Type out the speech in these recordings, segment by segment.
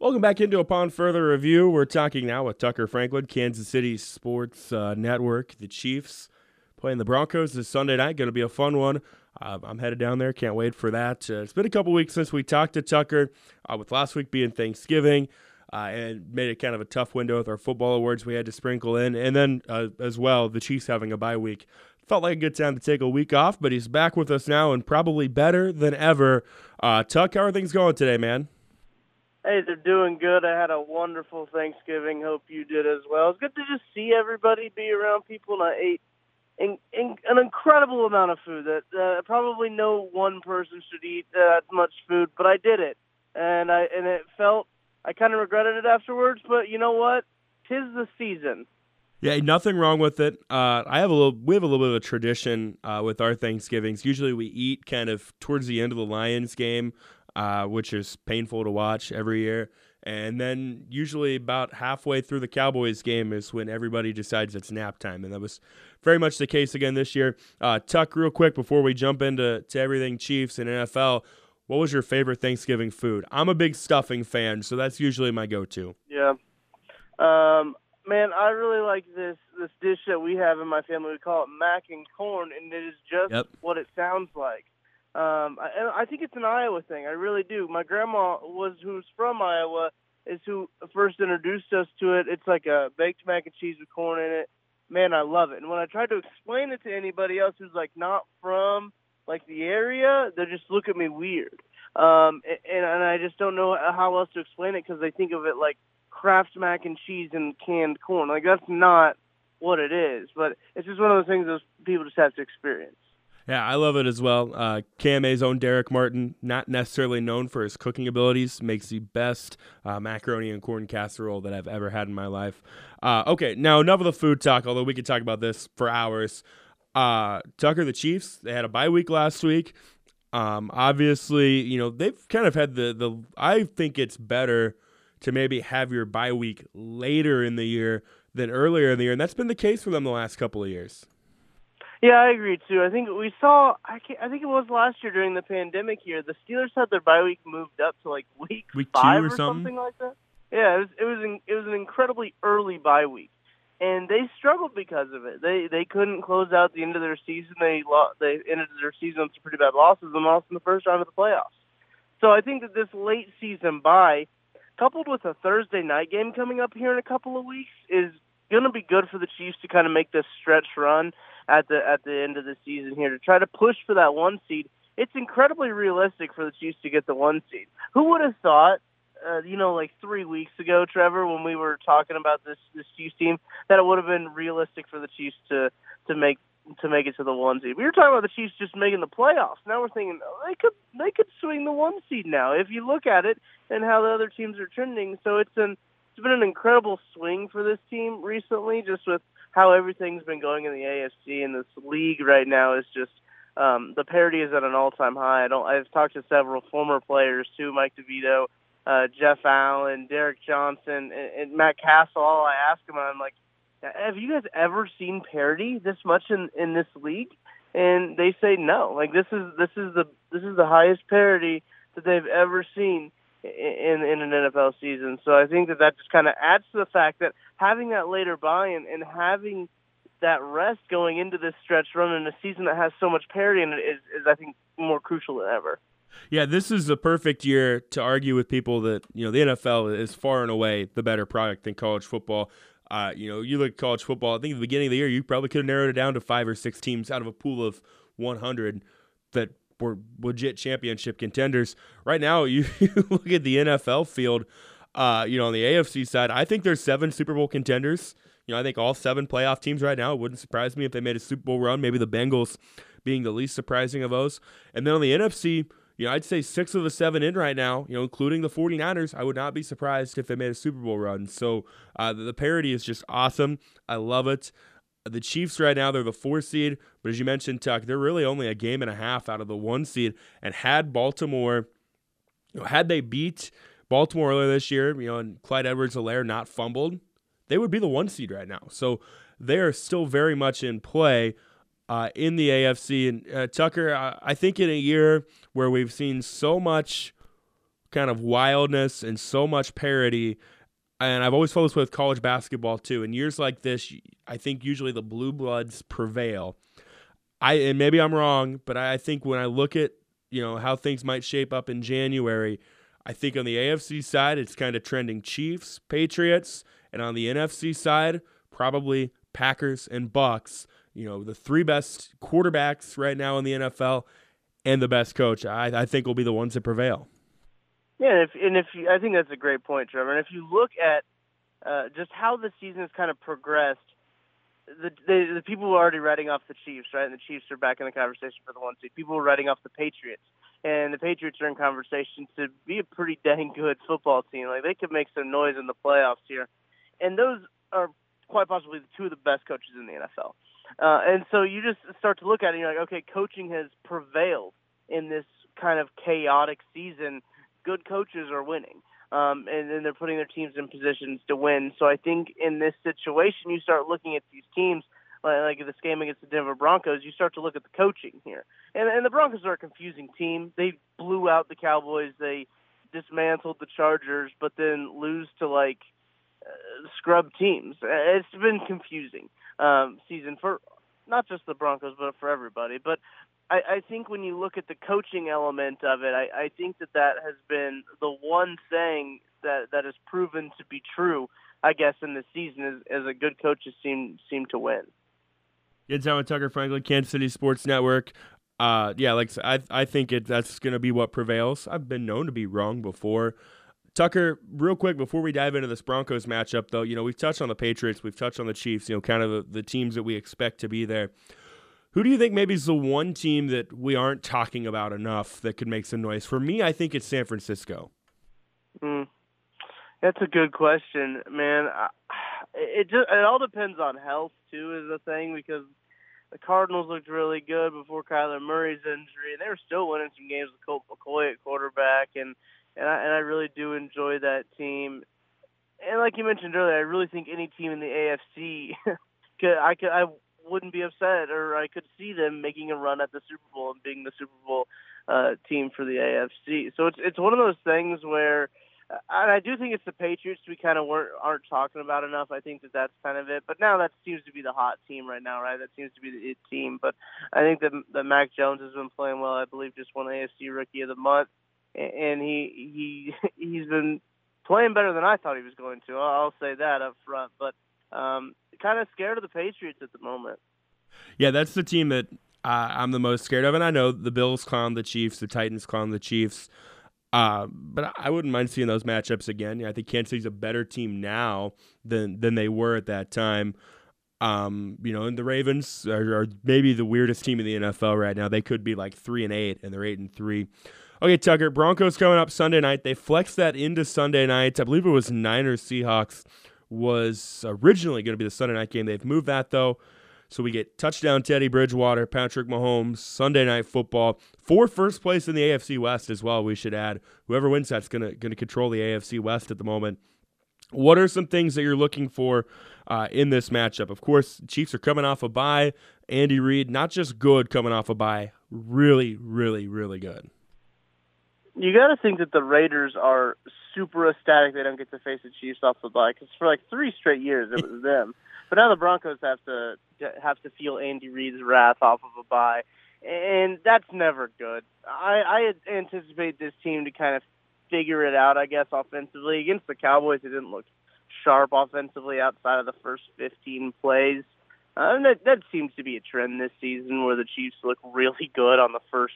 Welcome back into Upon Further Review. We're talking now with Tucker Franklin, Kansas City Sports uh, Network. The Chiefs playing the Broncos this Sunday night. Going to be a fun one. Uh, I'm headed down there. Can't wait for that. Uh, it's been a couple weeks since we talked to Tucker, uh, with last week being Thanksgiving. Uh, and made it kind of a tough window with our football awards we had to sprinkle in. And then, uh, as well, the Chiefs having a bye week. Felt like a good time to take a week off, but he's back with us now and probably better than ever. Tuck, how are things going today, man? Hey, they're doing good. I had a wonderful Thanksgiving. Hope you did as well. It's good to just see everybody, be around people, and I ate in, in, an incredible amount of food that uh, probably no one person should eat that much food, but I did it, and I and it felt I kind of regretted it afterwards. But you know what? Tis the season. Yeah, nothing wrong with it. Uh, I have a little. We have a little bit of a tradition uh, with our Thanksgivings. Usually, we eat kind of towards the end of the Lions game uh, which is painful to watch every year. And then usually about halfway through the Cowboys game is when everybody decides it's nap time, and that was very much the case again this year. Uh, Tuck, real quick before we jump into to everything Chiefs and NFL, what was your favorite Thanksgiving food? I'm a big stuffing fan, so that's usually my go-to. Yeah, um, man, I really like this this dish that we have in my family. We call it mac and corn, and it is just yep. what it sounds like. Um, I, I think it's an Iowa thing. I really do. My grandma was who's from Iowa is who first introduced us to it. It's like a baked mac and cheese with corn in it. Man, I love it. And when I try to explain it to anybody else who's like not from like the area, they just look at me weird. Um, and, and I just don't know how else to explain it because they think of it like Kraft mac and cheese and canned corn. Like that's not what it is. But it's just one of those things those people just have to experience. Yeah, I love it as well. Uh, KMA's own Derek Martin, not necessarily known for his cooking abilities, makes the best uh, macaroni and corn casserole that I've ever had in my life. Uh, okay, now enough of the food talk, although we could talk about this for hours. Uh, Tucker, the Chiefs, they had a bye week last week. Um, obviously, you know, they've kind of had the, the, I think it's better to maybe have your bye week later in the year than earlier in the year. And that's been the case for them the last couple of years. Yeah, I agree too. I think we saw. I, I think it was last year during the pandemic year. The Steelers had their bye week moved up to like week, week five or, or something? something like that. Yeah, it was. It was. An, it was an incredibly early bye week, and they struggled because of it. They they couldn't close out the end of their season. They lost. They ended their season with some pretty bad losses and lost in the first round of the playoffs. So I think that this late season bye, coupled with a Thursday night game coming up here in a couple of weeks, is going to be good for the Chiefs to kind of make this stretch run at the at the end of the season here to try to push for that one seed. It's incredibly realistic for the Chiefs to get the one seed. Who would have thought, uh, you know, like three weeks ago, Trevor, when we were talking about this this Chiefs team, that it would have been realistic for the Chiefs to to make to make it to the one seed. We were talking about the Chiefs just making the playoffs. Now we're thinking oh, they could they could swing the one seed now if you look at it and how the other teams are trending. So it's an it's been an incredible swing for this team recently, just with how everything's been going in the AFC and this league right now is just um, the parity is at an all-time high. I don't. I've talked to several former players too, Mike DeVito, uh, Jeff Allen, Derrick Johnson, and, and Matt Cassel. All I ask them, I'm like, have you guys ever seen parity this much in in this league? And they say no. Like this is this is the this is the highest parity that they've ever seen in in an NFL season. So I think that that just kind of adds to the fact that having that later buy-in and having that rest going into this stretch run in a season that has so much parity in it is, is I think more crucial than ever. Yeah, this is the perfect year to argue with people that you know the NFL is far and away the better product than college football. Uh, you know, you look at college football. I think at the beginning of the year, you probably could have narrowed it down to five or six teams out of a pool of 100 that were legit championship contenders. Right now, you, you look at the NFL field. Uh, you know, on the AFC side, I think there's seven Super Bowl contenders. You know, I think all seven playoff teams right now. It wouldn't surprise me if they made a Super Bowl run. Maybe the Bengals being the least surprising of those. And then on the NFC, you know, I'd say six of the seven in right now, you know, including the 49ers. I would not be surprised if they made a Super Bowl run. So uh, the, the parity is just awesome. I love it. The Chiefs right now, they're the four seed, but as you mentioned, Tuck, they're really only a game and a half out of the one seed. And had Baltimore, you know, had they beat Baltimore earlier this year, you know, and Clyde Edwards-Helaire not fumbled, they would be the one seed right now. So they are still very much in play uh, in the AFC. And uh, Tucker, I, I think in a year where we've seen so much kind of wildness and so much parity. And I've always felt this way with college basketball too. In years like this, I think usually the blue bloods prevail. I and maybe I'm wrong, but I think when I look at you know how things might shape up in January, I think on the AFC side it's kind of trending Chiefs, Patriots, and on the NFC side probably Packers and Bucs. You know the three best quarterbacks right now in the NFL, and the best coach. I, I think will be the ones that prevail. Yeah, and if, and if you, I think that's a great point, Trevor. And if you look at uh, just how the season has kind of progressed the, the the people were already writing off the Chiefs, right? And the Chiefs are back in the conversation for the one seed. People were writing off the Patriots, and the Patriots are in conversation to be a pretty dang good football team. Like they could make some noise in the playoffs here, and those are quite possibly the two of the best coaches in the NFL. Uh, and so you just start to look at it, and you're like, okay, coaching has prevailed in this kind of chaotic season. Good coaches are winning um, and then they're putting their teams in positions to win. So I think in this situation, you start looking at these teams like, like this game against the Denver Broncos. You start to look at the coaching here, and, and the Broncos are a confusing team. They blew out the Cowboys. They dismantled the Chargers, but then lose to like uh, scrub teams. It's been confusing um, season for not just the Broncos, but for everybody. But I, I think when you look at the coaching element of it, I, I think that that has been the one thing that that has proven to be true. I guess in the season, as, as a good coaches seem seem to win. It's with Tucker Franklin, Kansas City Sports Network. Uh, yeah, like I, I think it that's going to be what prevails. I've been known to be wrong before. Tucker, real quick before we dive into this Broncos matchup, though, you know we've touched on the Patriots, we've touched on the Chiefs, you know, kind of the, the teams that we expect to be there. Who do you think maybe is the one team that we aren't talking about enough that could make some noise? For me, I think it's San Francisco. Mm. That's a good question, man. It just it all depends on health too, is the thing because the Cardinals looked really good before Kyler Murray's injury, and they were still winning some games with Colt McCoy at quarterback, and and I, and I really do enjoy that team. And like you mentioned earlier, I really think any team in the AFC could I could I wouldn't be upset, or I could see them making a run at the Super Bowl and being the Super Bowl uh, team for the AFC. So it's it's one of those things where, uh, and I do think it's the Patriots we kind of weren't aren't talking about enough. I think that that's kind of it. But now that seems to be the hot team right now, right? That seems to be the it team. But I think that that Mac Jones has been playing well. I believe just won AFC Rookie of the Month, and he he he's been playing better than I thought he was going to. I'll say that up front, but. Um, kind of scared of the Patriots at the moment. Yeah, that's the team that uh, I'm the most scared of, and I know the Bills clown the Chiefs, the Titans clown the Chiefs. Uh, but I wouldn't mind seeing those matchups again. Yeah, I think Kansas City's a better team now than than they were at that time. Um, you know, and the Ravens are, are, maybe the weirdest team in the NFL right now. They could be like three and eight, and they're eight and three. Okay, Tucker, Broncos coming up Sunday night. They flexed that into Sunday night. I believe it was Niners Seahawks was originally going to be the Sunday night game. They've moved that though. So we get touchdown Teddy Bridgewater, Patrick Mahomes, Sunday night football for first place in the AFC West as well. We should add whoever wins that's gonna gonna control the AFC West at the moment. What are some things that you're looking for uh, in this matchup? Of course, Chiefs are coming off a bye. Andy Reid, not just good coming off a bye, really, really, really good you got to think that the Raiders are super ecstatic they don't get to face the Chiefs off the bye because for like three straight years it was them. But now the Broncos have to have to feel Andy Reid's wrath off of a bye, and that's never good. I, I anticipate this team to kind of figure it out, I guess, offensively against the Cowboys. It didn't look sharp offensively outside of the first 15 plays. Uh, and that, that seems to be a trend this season where the Chiefs look really good on the first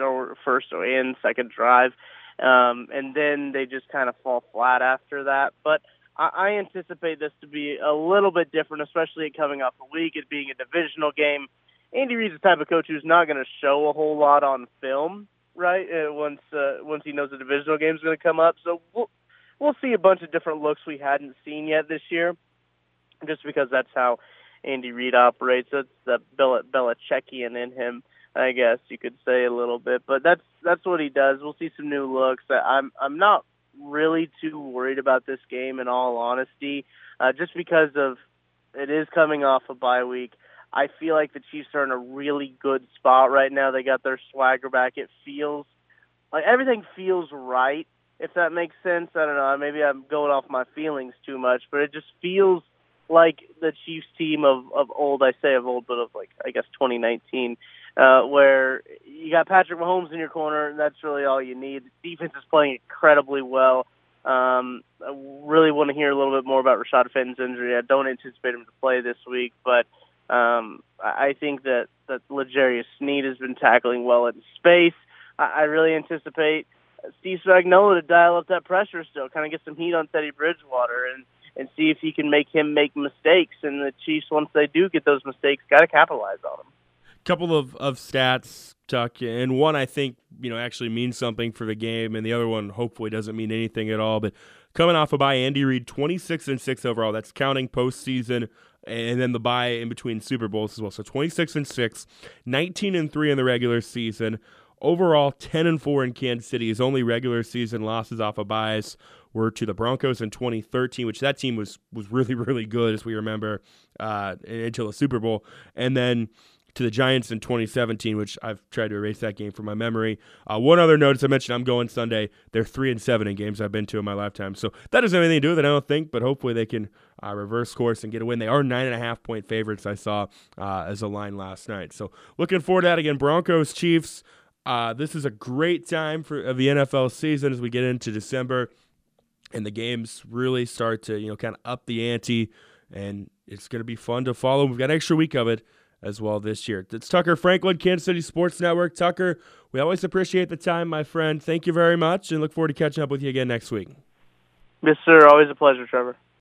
or first and second drive, um, and then they just kind of fall flat after that. But I, I anticipate this to be a little bit different, especially coming off a week, it being a divisional game. Andy Reid's the type of coach who's not going to show a whole lot on film, right? Uh, once uh, once he knows the divisional game is going to come up, so we'll we'll see a bunch of different looks we hadn't seen yet this year, just because that's how Andy Reid operates. It's the Bel- Belichickian in him. I guess you could say a little bit, but that's that's what he does. We'll see some new looks. I'm I'm not really too worried about this game in all honesty, uh, just because of it is coming off a bye week. I feel like the Chiefs are in a really good spot right now. They got their swagger back. It feels like everything feels right if that makes sense. I don't know. Maybe I'm going off my feelings too much, but it just feels like the Chiefs team of of old. I say of old, but of like I guess 2019, uh, where you got Patrick Mahomes in your corner, and that's really all you need. Defense is playing incredibly well. Um, I really want to hear a little bit more about Rashad Fenton's injury. I don't anticipate him to play this week, but um, I think that that L'Jarius Sneed has been tackling well in space. I, I really anticipate Steve Spagnuolo to dial up that pressure still, kind of get some heat on Teddy Bridgewater, and and see if he can make him make mistakes. And the Chiefs, once they do get those mistakes, got to capitalize on them. Couple of, of stats, Tuck, and one I think you know actually means something for the game, and the other one hopefully doesn't mean anything at all. But coming off a bye, Andy Reid, twenty six and six overall. That's counting postseason and then the bye in between Super Bowls as well. So 26 and 6, 19 and 3 in the regular season. Overall, 10 and 4 in Kansas City. His only regular season losses off of byes were to the Broncos in 2013, which that team was was really really good as we remember uh, until the Super Bowl, and then to the Giants in 2017, which I've tried to erase that game from my memory. Uh, one other note, as I mentioned, I'm going Sunday. They're three and seven in games I've been to in my lifetime, so that doesn't have anything to do with it, I don't think. But hopefully they can uh, reverse course and get a win. They are nine and a half point favorites. I saw uh, as a line last night, so looking forward to that again. Broncos Chiefs. Uh, this is a great time for of the NFL season as we get into December, and the games really start to you know kind of up the ante, and it's going to be fun to follow. We've got an extra week of it as well this year. It's Tucker Franklin, Kansas City Sports Network. Tucker, we always appreciate the time, my friend. Thank you very much, and look forward to catching up with you again next week. Yes, sir. Always a pleasure, Trevor.